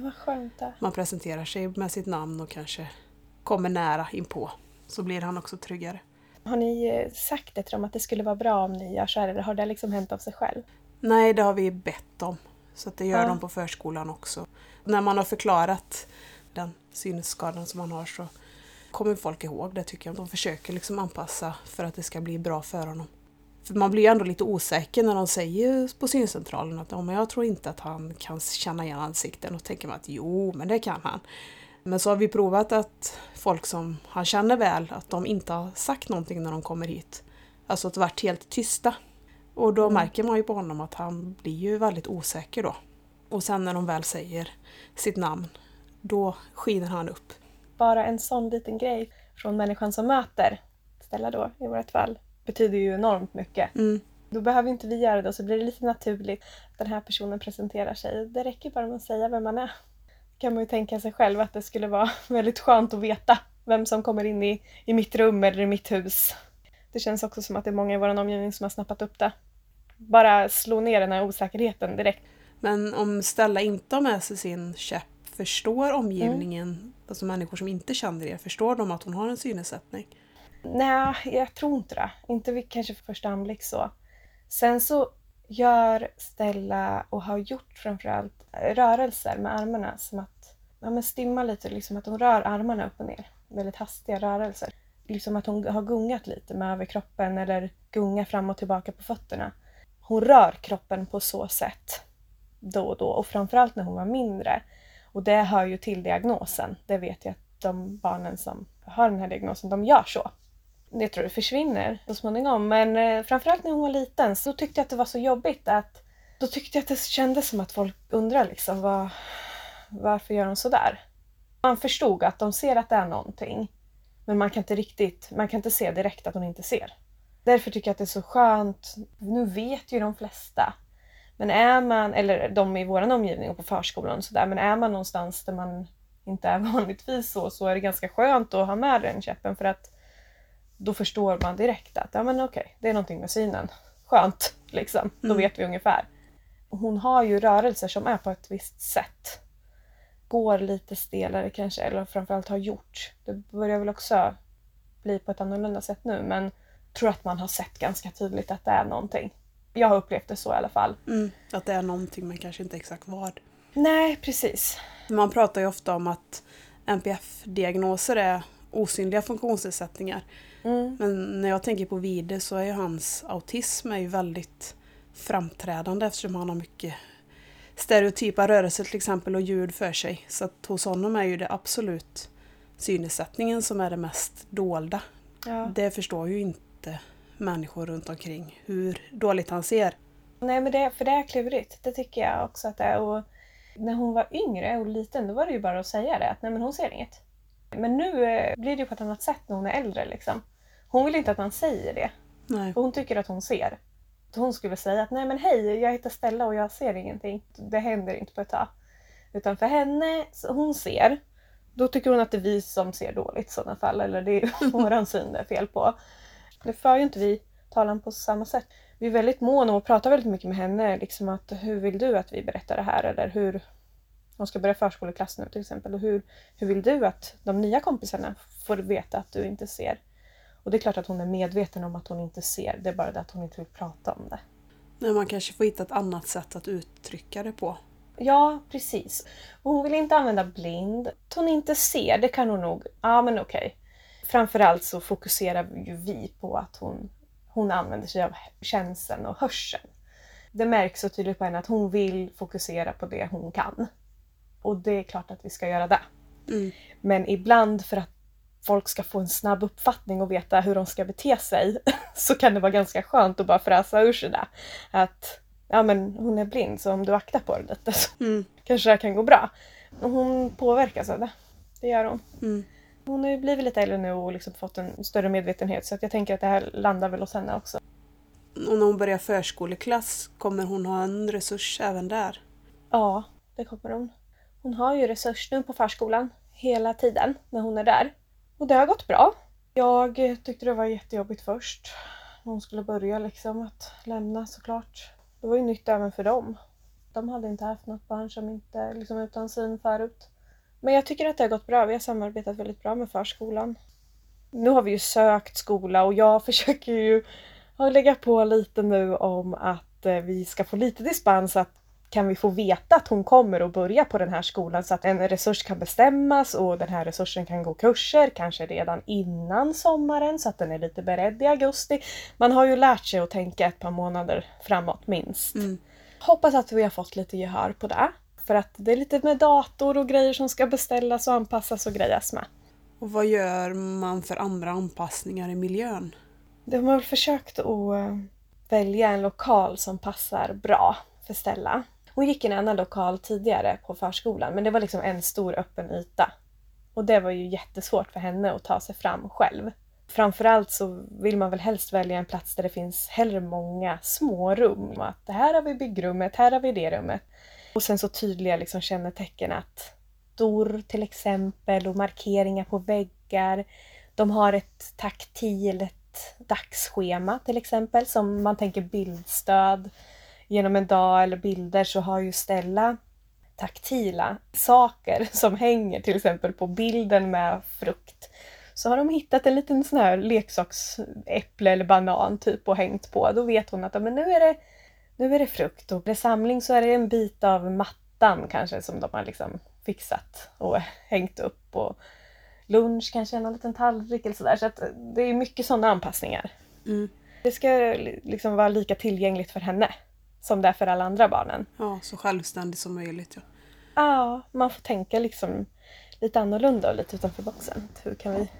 Speaker 2: man presenterar sig med sitt namn och kanske kommer nära inpå. Så blir han också tryggare.
Speaker 1: Har ni eh, sagt det till dem att det skulle vara bra om ni gör så här eller har det liksom hänt av sig själv?
Speaker 2: Nej, det har vi bett om. Så det gör
Speaker 1: Ja.
Speaker 2: de på förskolan också. När man har förklarat den synskadan som man har så kommer folk ihåg det tycker jag. De försöker liksom anpassa för att det ska bli bra för honom. För man blir ju ändå lite osäker när de säger på syncentralen att "Ja, men jag tror inte att han kan känna igen ansikten. Och tänker man att jo, men det kan han. Men så har vi provat att folk som han känner väl, att de inte har sagt någonting när de kommer hit. Alltså att det varit helt tysta. Och då
Speaker 1: Mm.
Speaker 2: märker man ju på honom att han blir ju väldigt osäker då. Och sen när de väl säger sitt namn, då skiner han upp.
Speaker 1: Bara en sån liten grej från människan som möter Stella då, i vårt fall, betyder ju enormt mycket.
Speaker 2: Mm.
Speaker 1: Då behöver inte vi göra det och så blir det lite naturligt att den här personen presenterar sig. Det räcker bara med att säga vem man är. kan man ju tänka sig själv att det skulle vara väldigt skönt att veta vem som kommer in i, i mitt rum eller i mitt hus. Det känns också som att det är många i vår omgivning som har snappat upp det. Bara slå ner den här osäkerheten direkt.
Speaker 2: Men om Stella inte har med sig sin käpp, förstår omgivningen, alltså människor som inte känner er, förstår de att hon har en synnedsättning?
Speaker 1: Nej, jag tror inte det. Inte vid kanske för första anblick så. Sen så gör Stella, och har gjort framförallt, rörelser med armarna som att ja, men stimma lite, liksom att hon rör armarna upp och ner. Väldigt hastiga rörelser. Liksom att hon har gungat lite med överkroppen eller gunga fram och tillbaka på fötterna. Hon rör kroppen på så sätt då och då och framförallt när hon var mindre. Och det hör ju till diagnosen. Det vet jag att de barnen som har den här diagnosen, de gör så. Jag tror det försvinner så småningom. Men eh, framförallt när hon var liten så tyckte jag att det var så jobbigt att då tyckte jag att det kändes som att folk undrar liksom vad, varför gör hon sådär? Man förstod att de ser att det är någonting. Men man kan inte riktigt, man kan inte se direkt att hon inte ser. Därför tycker jag att det är så skönt. Nu vet ju de flesta. Men är man, eller de i vår omgivning och på förskolan och sådär, men är man någonstans där man inte är vanligtvis så, så är det ganska skönt att ha med den käppen för att då förstår man direkt att ja men okej, det är någonting med synen. Skönt, liksom. Då
Speaker 2: Mm.
Speaker 1: vet vi ungefär. Hon har ju rörelser som är på ett visst sätt. Går lite stelare kanske, eller framförallt har gjort. Det börjar väl också bli på ett annorlunda sätt nu, men tror att man har sett ganska tydligt att det är någonting. Jag har upplevt det så i alla fall.
Speaker 2: Mm. Att det är någonting men kanske inte exakt vad.
Speaker 1: Nej, precis.
Speaker 2: Man pratar ju ofta om att NPF-diagnoser är osynliga funktionsnedsättningar.
Speaker 1: Mm.
Speaker 2: Men när jag tänker på Vide så är ju hans autism är ju väldigt framträdande eftersom han har mycket stereotypa rörelser till exempel och ljud för sig. Så att hos honom är ju det absolut synnedsättningen som är det mest dolda.
Speaker 1: Ja.
Speaker 2: Det förstår ju inte människor runt omkring hur dåligt han ser.
Speaker 1: Nej, men det, för det är klurigt. Det tycker jag också att det är. Och när hon var yngre och liten, då var det ju bara att säga det. Att nej, men hon ser inget. Men nu eh, blir det ju på ett annat sätt när hon är äldre. Liksom. Hon vill inte att man säger det.
Speaker 2: Nej.
Speaker 1: För hon tycker att hon ser. Hon skulle säga att nej men hej, jag heter Stella och jag ser ingenting. Det händer inte på ett tag. Utan för henne, hon ser. Då tycker hon att det är vi som ser dåligt i sådana fall. Eller det är våran syn det är fel på. Nu för ju inte vi talan på samma sätt. Vi är väldigt måna och pratar väldigt mycket med henne. Liksom att hur vill du att vi berättar det här? Eller hur... Hon ska börja förskoleklass nu till exempel. Och hur, hur vill du att de nya kompisarna får veta att du inte ser? Och det är klart att hon är medveten om att hon inte ser. Det är bara det att hon inte vill prata om det.
Speaker 2: Nej, man kanske får hitta ett annat sätt att uttrycka det på.
Speaker 1: Ja, precis. Hon vill inte använda blind. Att hon inte ser, det kan hon nog. Ja, men okej. Framförallt så fokuserar ju vi på att hon, hon använder sig av känseln och hörseln. Det märks så tydligt på henne att hon vill fokusera på det hon kan. Och det är klart att vi ska göra det.
Speaker 2: Mm.
Speaker 1: Men ibland för att folk ska få en snabb uppfattning och veta hur de ska bete sig så kan det vara ganska skönt att bara fräsa ur sig det. Att ja men hon är blind så om du aktar på det lite så
Speaker 2: Mm.
Speaker 1: kanske det kan gå bra. Och hon påverkas av det. Det gör hon.
Speaker 2: Mm.
Speaker 1: Hon har ju blivit lite äldre nu och liksom fått en större medvetenhet så att jag tänker att det här landar väl hos henne också.
Speaker 2: Och när hon börjar förskoleklass kommer hon ha en resurs även där.
Speaker 1: Ja, det kommer hon. Hon har ju resurs nu på förskolan hela tiden när hon är där. Och det har gått bra. Jag tyckte det var jättejobbigt först. När hon skulle börja liksom att lämna såklart. Det var ju nytt även för dem. De hade inte haft något barn som inte liksom utan syn förut. Men jag tycker att det har gått bra. Vi har samarbetat väldigt bra med förskolan. Nu har vi ju sökt skola och jag försöker ju lägga på lite nu om att eh, vi ska få lite dispens att kan vi få veta att hon kommer att börja på den här skolan så att en resurs kan bestämmas och den här resursen kan gå kurser, kanske redan innan sommaren så att den är lite beredd i augusti. Man har ju lärt sig att tänka ett par månader framåt minst.
Speaker 2: Mm.
Speaker 1: Hoppas att vi har fått lite gehör på det. För att det är lite med dator och grejer som ska beställas och anpassas och grejas med.
Speaker 2: Och vad gör man för andra anpassningar i miljön?
Speaker 1: De har väl försökt att eh, välja en lokal som passar bra för Stella. Hon gick i en annan lokal tidigare på förskolan men det var liksom en stor öppen yta. Och det var ju jättesvårt för henne att ta sig fram själv. Framförallt så vill man väl helst välja en plats där det finns hellre många små rum. Att här har vi byggrummet, här har vi det rummet. Och sen så tydliga liksom kännetecken att dörr till exempel och markeringar på väggar. De har ett taktilt dagsschema till exempel som man tänker bildstöd. Genom en dag eller bilder så har ju Stella taktila saker som hänger till exempel på bilden med frukt. Så har de hittat en liten sån här leksaksäpple eller banan typ och hängt på. Då vet hon att men nu, är det, nu är det frukt och vid samling så är det en bit av mattan kanske som de har liksom fixat och hängt upp. Och lunch kanske en liten tallrik eller sådär. Så att det är mycket sådana anpassningar.
Speaker 2: Mm.
Speaker 1: Det ska liksom vara lika tillgängligt för henne som det är för alla andra barnen.
Speaker 2: Ja, så självständig som möjligt. Ja.
Speaker 1: Ja, man får tänka liksom lite annorlunda och lite utanför boxen. Hur kan vi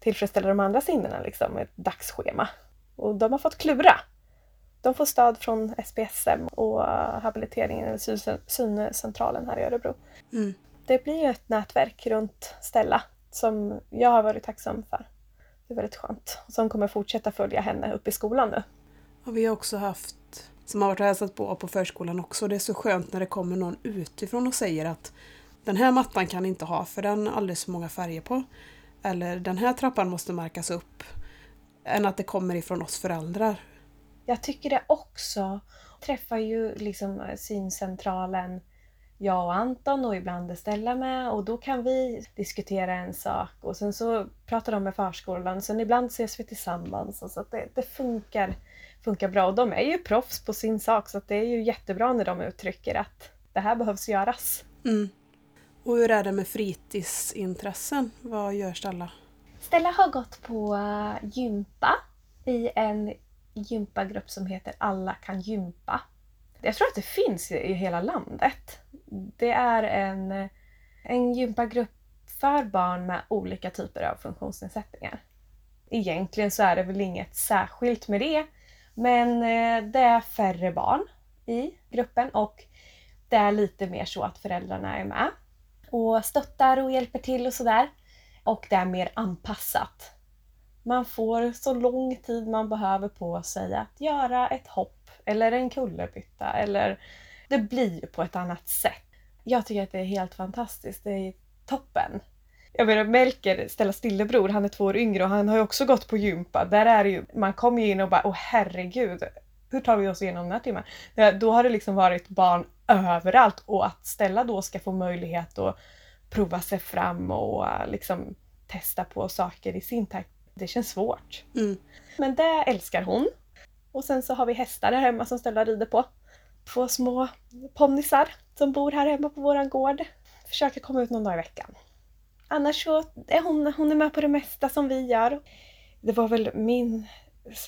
Speaker 1: tillfredsställa de andra sinnena liksom ett dagsschema? Och de har fått klura. De får stöd från SPSM och habiliteringen eller syncentralen här i Örebro.
Speaker 2: Mm.
Speaker 1: Det blir ju ett nätverk runt Stella som jag har varit tacksam för. Det är väldigt skönt. Som kommer fortsätta följa henne upp i skolan nu.
Speaker 2: Och vi har också haft som har varit och hälsat på på förskolan också. Det är så skönt när det kommer någon utifrån och säger att den här mattan kan ni inte ha för den har alldeles för många färger på. Eller den här trappan måste märkas upp. Än att det kommer ifrån oss föräldrar.
Speaker 1: Jag tycker det också. Jag träffar ju liksom syncentralen jag och Anton och ibland Stella med och då kan vi diskutera en sak och sen så pratar de med förskolan. Sen ibland ses vi tillsammans. Så att det, det funkar funkar bra. Och de är ju proffs på sin sak så det är ju jättebra när de uttrycker att det här behövs göras.
Speaker 2: Mm. Och hur är det med fritidsintressen? Vad gör Stella?
Speaker 1: Stella har gått på eh, gympa i en gympagrupp som heter Alla kan gympa. Jag tror att det finns i hela landet. Det är en, en gympagrupp för barn med olika typer av funktionsnedsättningar. Egentligen så är det väl inget särskilt med det, men eh, det är färre barn i gruppen och det är lite mer så att föräldrarna är med och stöttar och hjälper till och sådär. Och det är mer anpassat. Man får så lång tid man behöver på sig att göra ett hopp eller en kullerbytta eller det blir på ett annat sätt. Jag tycker att det är helt fantastiskt. Det är toppen. Jag menar Melker, Stellas stillebror, han är två år yngre och han har ju också gått på gympa. Där är det ju, man kommer ju in och bara åh herregud, hur tar vi oss igenom den här timmen? Då har det liksom varit barn överallt och att Stella då ska få möjlighet att prova sig fram och liksom testa på saker i sin takt, det känns svårt.
Speaker 2: Mm.
Speaker 1: Men det älskar hon. Och sen så har vi hästar där hemma som Stella rider på. Två små ponnysar som bor här hemma på våran gård. Försöker komma ut någon dag i veckan annars så är hon, hon är med på det mesta som vi gör. Det var väl min,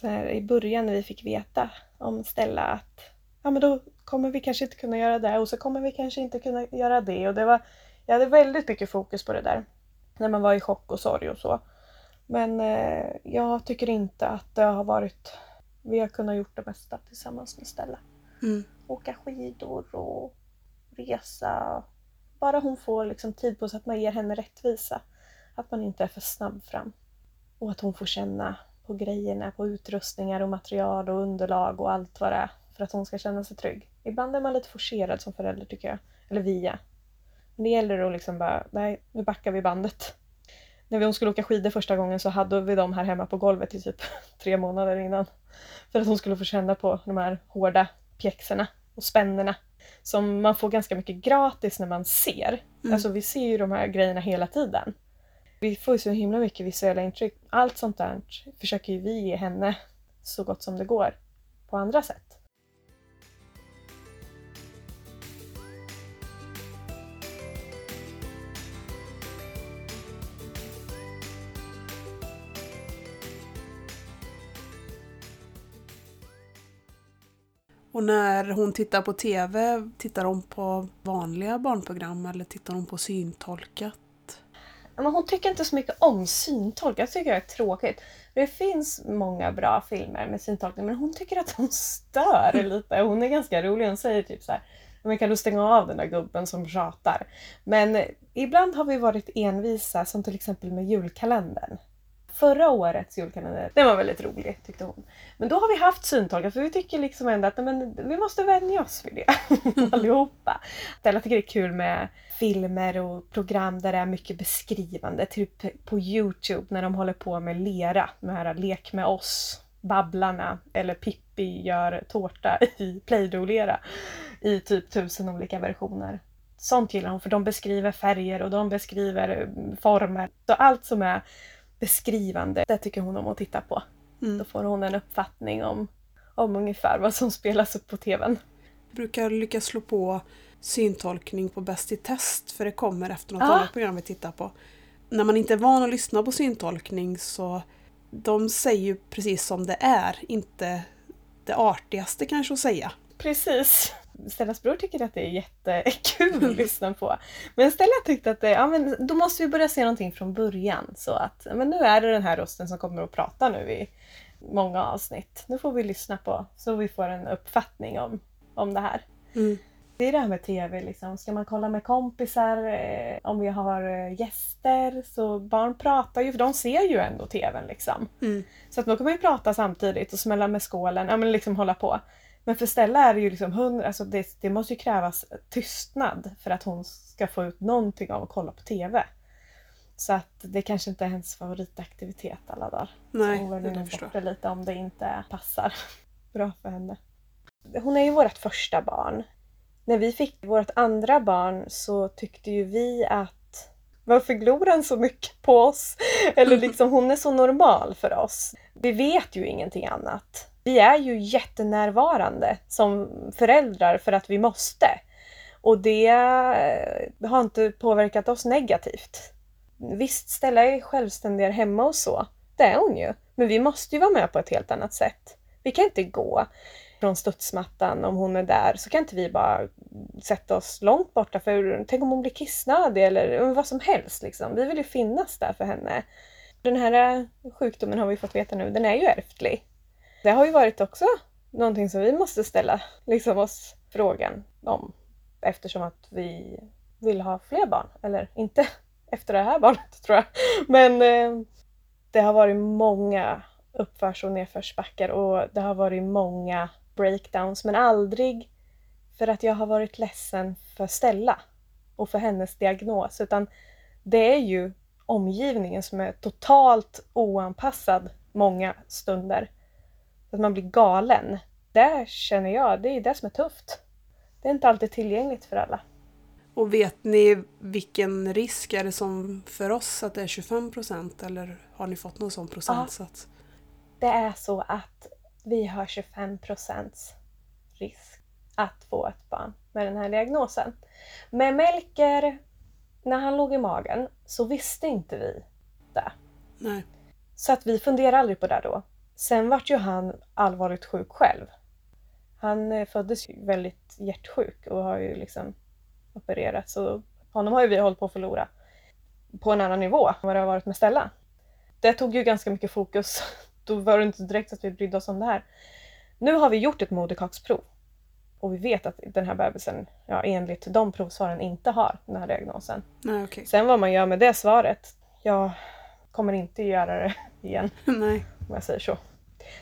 Speaker 1: här, i början när vi fick veta om Stella att ja men då kommer vi kanske inte kunna göra det och så kommer vi kanske inte kunna göra det. Och det var, jag hade väldigt mycket fokus på det där. När man var i chock och sorg och så. Men eh, jag tycker inte att det har varit... Vi har kunnat gjort det mesta tillsammans med Stella.
Speaker 2: Mm.
Speaker 1: Åka skidor och resa bara hon får liksom tid på sig att man ger henne rättvisa. Att man inte är för snabb fram. Och att hon får känna på grejerna, på utrustningar och material och underlag och allt vad det är. För att hon ska känna sig trygg. Ibland är man lite forcerad som förälder tycker jag. Eller vi är. Men det gäller att liksom bara, nej nu backar vi bandet. När hon skulle åka skidor första gången så hade vi dem här hemma på golvet i typ tre månader innan. För att hon skulle få känna på de här hårda pjäxorna och spännerna som man får ganska mycket gratis när man ser. Mm. Alltså vi ser ju de här grejerna hela tiden. Vi får ju så himla mycket visuella intryck. Allt sånt där försöker ju vi ge henne så gott som det går på andra sätt.
Speaker 2: Och när hon tittar på TV, tittar hon på vanliga barnprogram eller tittar hon på syntolkat?
Speaker 1: Men hon tycker inte så mycket om syntolkat, det tycker det är tråkigt. Det finns många bra filmer med syntolkning men hon tycker att de stör lite. Hon är ganska rolig. Hon säger typ så här men kan du stänga av den där gubben som tjatar? Men ibland har vi varit envisa som till exempel med julkalendern. Förra årets julkalender, den var väldigt rolig tyckte hon. Men då har vi haft syntolkar för vi tycker liksom ändå att men, vi måste vänja oss vid det allihopa. Stella tycker det är kul med filmer och program där det är mycket beskrivande. Typ på Youtube när de håller på med lera, med här Lek med oss, Babblarna eller Pippi gör tårta i Play-Doh-lera i typ tusen olika versioner. Sånt gillar hon för de beskriver färger och de beskriver former. Så allt som är beskrivande, det tycker hon om att titta på. Mm. Då får hon en uppfattning om, om ungefär vad som spelas upp på TVn.
Speaker 2: Jag brukar lyckas slå på syntolkning på Bäst i test för det kommer efter något ah. annat program vi tittar på. När man inte är van att lyssna på syntolkning så de säger ju precis som det är, inte det artigaste kanske att säga.
Speaker 1: Precis. Stellas bror tycker att det är jättekul att lyssna på. Men Stella tyckte att det, ja, men då måste vi börja se någonting från början. Så att men nu är det den här rösten som kommer att prata nu i många avsnitt. Nu får vi lyssna på så vi får en uppfattning om, om det här. Mm. Det är det här med TV, liksom. ska man kolla med kompisar, eh, om vi har eh, gäster, så barn pratar ju, för de ser ju ändå TVn liksom. Mm. Så att då kan man ju prata samtidigt och smälla med skålen, ja men liksom hålla på. Men för Stella är det ju liksom hundra, alltså det, det måste ju krävas tystnad för att hon ska få ut någonting av att kolla på TV. Så att det kanske inte är hennes favoritaktivitet alla dagar.
Speaker 2: Nej,
Speaker 1: så hon
Speaker 2: nog bort
Speaker 1: det lite om det inte passar bra för henne. Hon är ju vårt första barn. När vi fick vårt andra barn så tyckte ju vi att varför glor han så mycket på oss? Eller liksom hon är så normal för oss. Vi vet ju ingenting annat vi är ju jättenärvarande som föräldrar för att vi måste. Och det eh, har inte påverkat oss negativt. Visst, Stella är självständigare hemma och så. Det är hon ju. Men vi måste ju vara med på ett helt annat sätt. Vi kan inte gå från studsmattan om hon är där så kan inte vi bara sätta oss långt borta för tänk om hon blir kissnödig eller vad som helst. Liksom. Vi vill ju finnas där för henne. Den här eh, sjukdomen har vi fått veta nu, den är ju ärftlig. Det har ju varit också någonting som vi måste ställa liksom oss frågan om eftersom att vi vill ha fler barn. Eller inte efter det här barnet tror jag. Men eh, det har varit många uppförs och nedförsbackar och det har varit många breakdowns men aldrig för att jag har varit ledsen för Stella och för hennes diagnos utan det är ju omgivningen som är totalt oanpassad många stunder att man blir galen. Det känner jag, det är det som är tufft. Det är inte alltid tillgängligt för alla.
Speaker 2: Och vet ni vilken risk är det som för oss att det är 25 procent eller har ni fått någon sån procentsats? Ja,
Speaker 1: det är så att vi har 25 procents risk att få ett barn med den här diagnosen. Med Melker, när han låg i magen, så visste inte vi det.
Speaker 2: Nej.
Speaker 1: Så att vi funderade aldrig på det då. Sen vart ju han allvarligt sjuk själv. Han eh, föddes ju väldigt hjärtsjuk och har ju liksom opererats. Så honom har ju vi hållit på att förlora på en annan nivå än vad det har varit med Stella. Det tog ju ganska mycket fokus. Då var det inte direkt att vi brydde oss om det här. Nu har vi gjort ett moderkaksprov och vi vet att den här bebisen, ja, enligt de provsvaren, inte har den här diagnosen.
Speaker 2: Nej, okay.
Speaker 1: Sen vad man gör med det svaret, jag kommer inte göra det igen.
Speaker 2: Nej.
Speaker 1: Om jag säger så.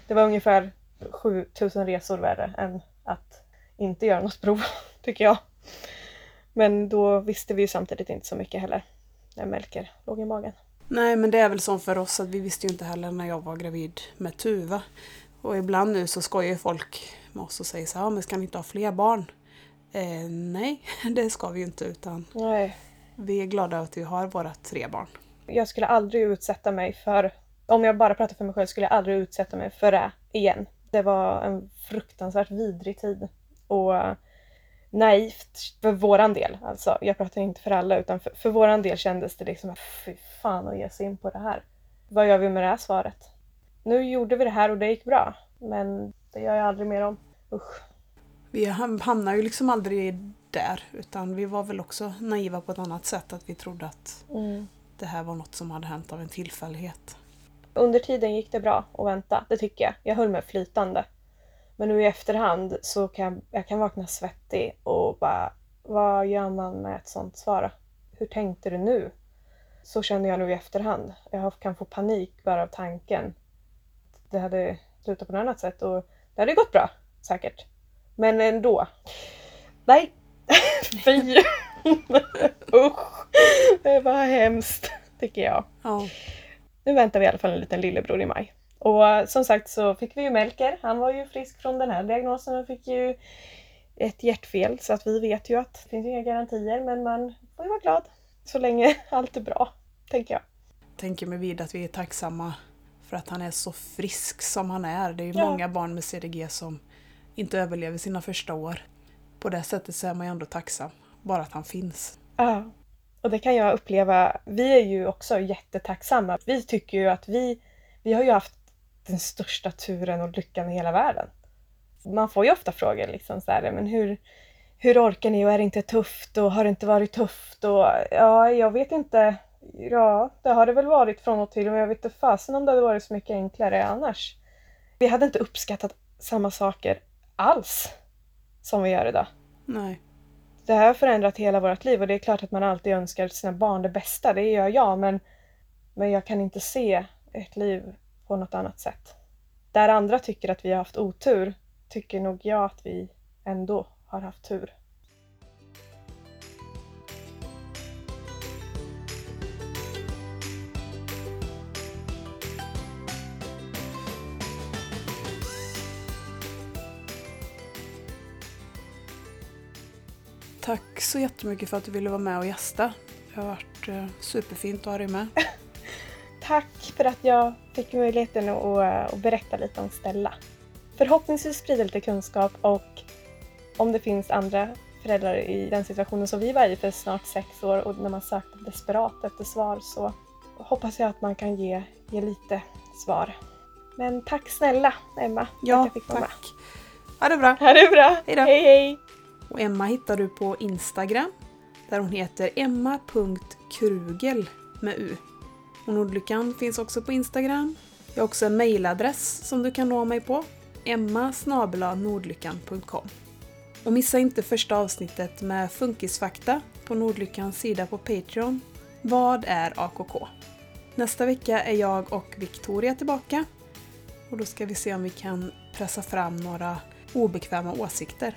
Speaker 1: Det var ungefär 7000 resor värre än att inte göra något prov, tycker jag. Men då visste vi ju samtidigt inte så mycket heller när Melker låg i magen.
Speaker 2: Nej, men det är väl som för oss att vi visste ju inte heller när jag var gravid med Tuva. Och ibland nu så skojar folk med oss och säger så här, men ska ni inte ha fler barn? Eh, nej, det ska vi ju inte utan
Speaker 1: nej.
Speaker 2: vi är glada att vi har våra tre barn.
Speaker 1: Jag skulle aldrig utsätta mig för om jag bara pratar för mig själv skulle jag aldrig utsätta mig för det igen. Det var en fruktansvärt vidrig tid. Och naivt för våran del. Alltså, jag pratar inte för alla utan för, för våran del kändes det liksom att fy fan att ge sig in på det här. Vad gör vi med det här svaret? Nu gjorde vi det här och det gick bra. Men det gör jag aldrig mer om. Usch.
Speaker 2: Vi ham- hamnar ju liksom aldrig där utan vi var väl också naiva på ett annat sätt att vi trodde att det här var något som hade hänt av en tillfällighet.
Speaker 1: Under tiden gick det bra att vänta, det tycker jag. Jag höll mig flytande. Men nu i efterhand så kan jag, jag kan vakna svettig och bara, vad gör man med ett sånt svar? Hur tänkte du nu? Så känner jag nu i efterhand. Jag kan få panik bara av tanken. Det hade slutat på något annat sätt och det hade gått bra, säkert. Men ändå. Nej, fy! Usch! Det var hemskt, tycker jag.
Speaker 2: Ja,
Speaker 1: Nu väntar vi i alla fall en liten lillebror i maj. Och eh, som sagt så fick vi ju Melker. Han var ju frisk från den här diagnosen och fick ju ett hjärtfel. Så att vi vet ju att det finns inga garantier men man får ju vara glad så länge allt är bra, tänker jag.
Speaker 2: tänker mig vid att vi är tacksamma för att han är så frisk som han är. Det är ju
Speaker 1: Ja.
Speaker 2: många barn med CDG som inte överlever sina första år. På det sättet så är man ju ändå tacksam. Bara att han finns.
Speaker 1: Ja. Och det kan jag uppleva. Vi är ju också jättetacksamma. Vi tycker ju att vi, vi har ju haft den största turen och lyckan i hela världen. Man får ju ofta frågor liksom så här, men hur, hur orkar ni och är det inte tufft och har det inte varit tufft och ja, jag vet inte. Ja, det har det väl varit från och till men jag vet inte fasen om det hade varit så mycket enklare annars. Vi hade inte uppskattat samma saker alls som vi gör idag
Speaker 2: Nej
Speaker 1: det här har förändrat hela vårt liv och det är klart att man alltid önskar sina barn det bästa, det gör jag, men, men jag kan inte se ett liv på något annat sätt. Där andra tycker att vi har haft otur, tycker nog jag att vi ändå har haft tur.
Speaker 2: Tack så jättemycket för att du ville vara med och gästa. Det har varit eh, superfint att ha dig med.
Speaker 1: Tack för att jag fick möjligheten att, att, berätta lite om Stella. Förhoppningsvis sprida lite kunskap och om det finns andra föräldrar i den situationen som vi var i för snart sex år och när man sökte desperat efter svar så hoppas jag att man kan ge, ge lite svar. Men tack snälla Emma för att
Speaker 2: Ja,
Speaker 1: jag fick vara med.
Speaker 2: tack. Ha det bra.
Speaker 1: Ha det bra!
Speaker 2: Hej då.
Speaker 1: hej! hej.
Speaker 2: Och Emma hittar du på Instagram där hon heter emma.krugel med U. Och Nordlyckan finns också på Instagram. Jag har också en mailadress som du kan nå mig på. emma nordlyckan.com Och missa inte första avsnittet med Funkisfakta på Nordlyckans sida på Patreon. Vad är AKK? Nästa vecka är jag och Victoria tillbaka. Och då ska vi se om vi kan pressa fram några obekväma åsikter.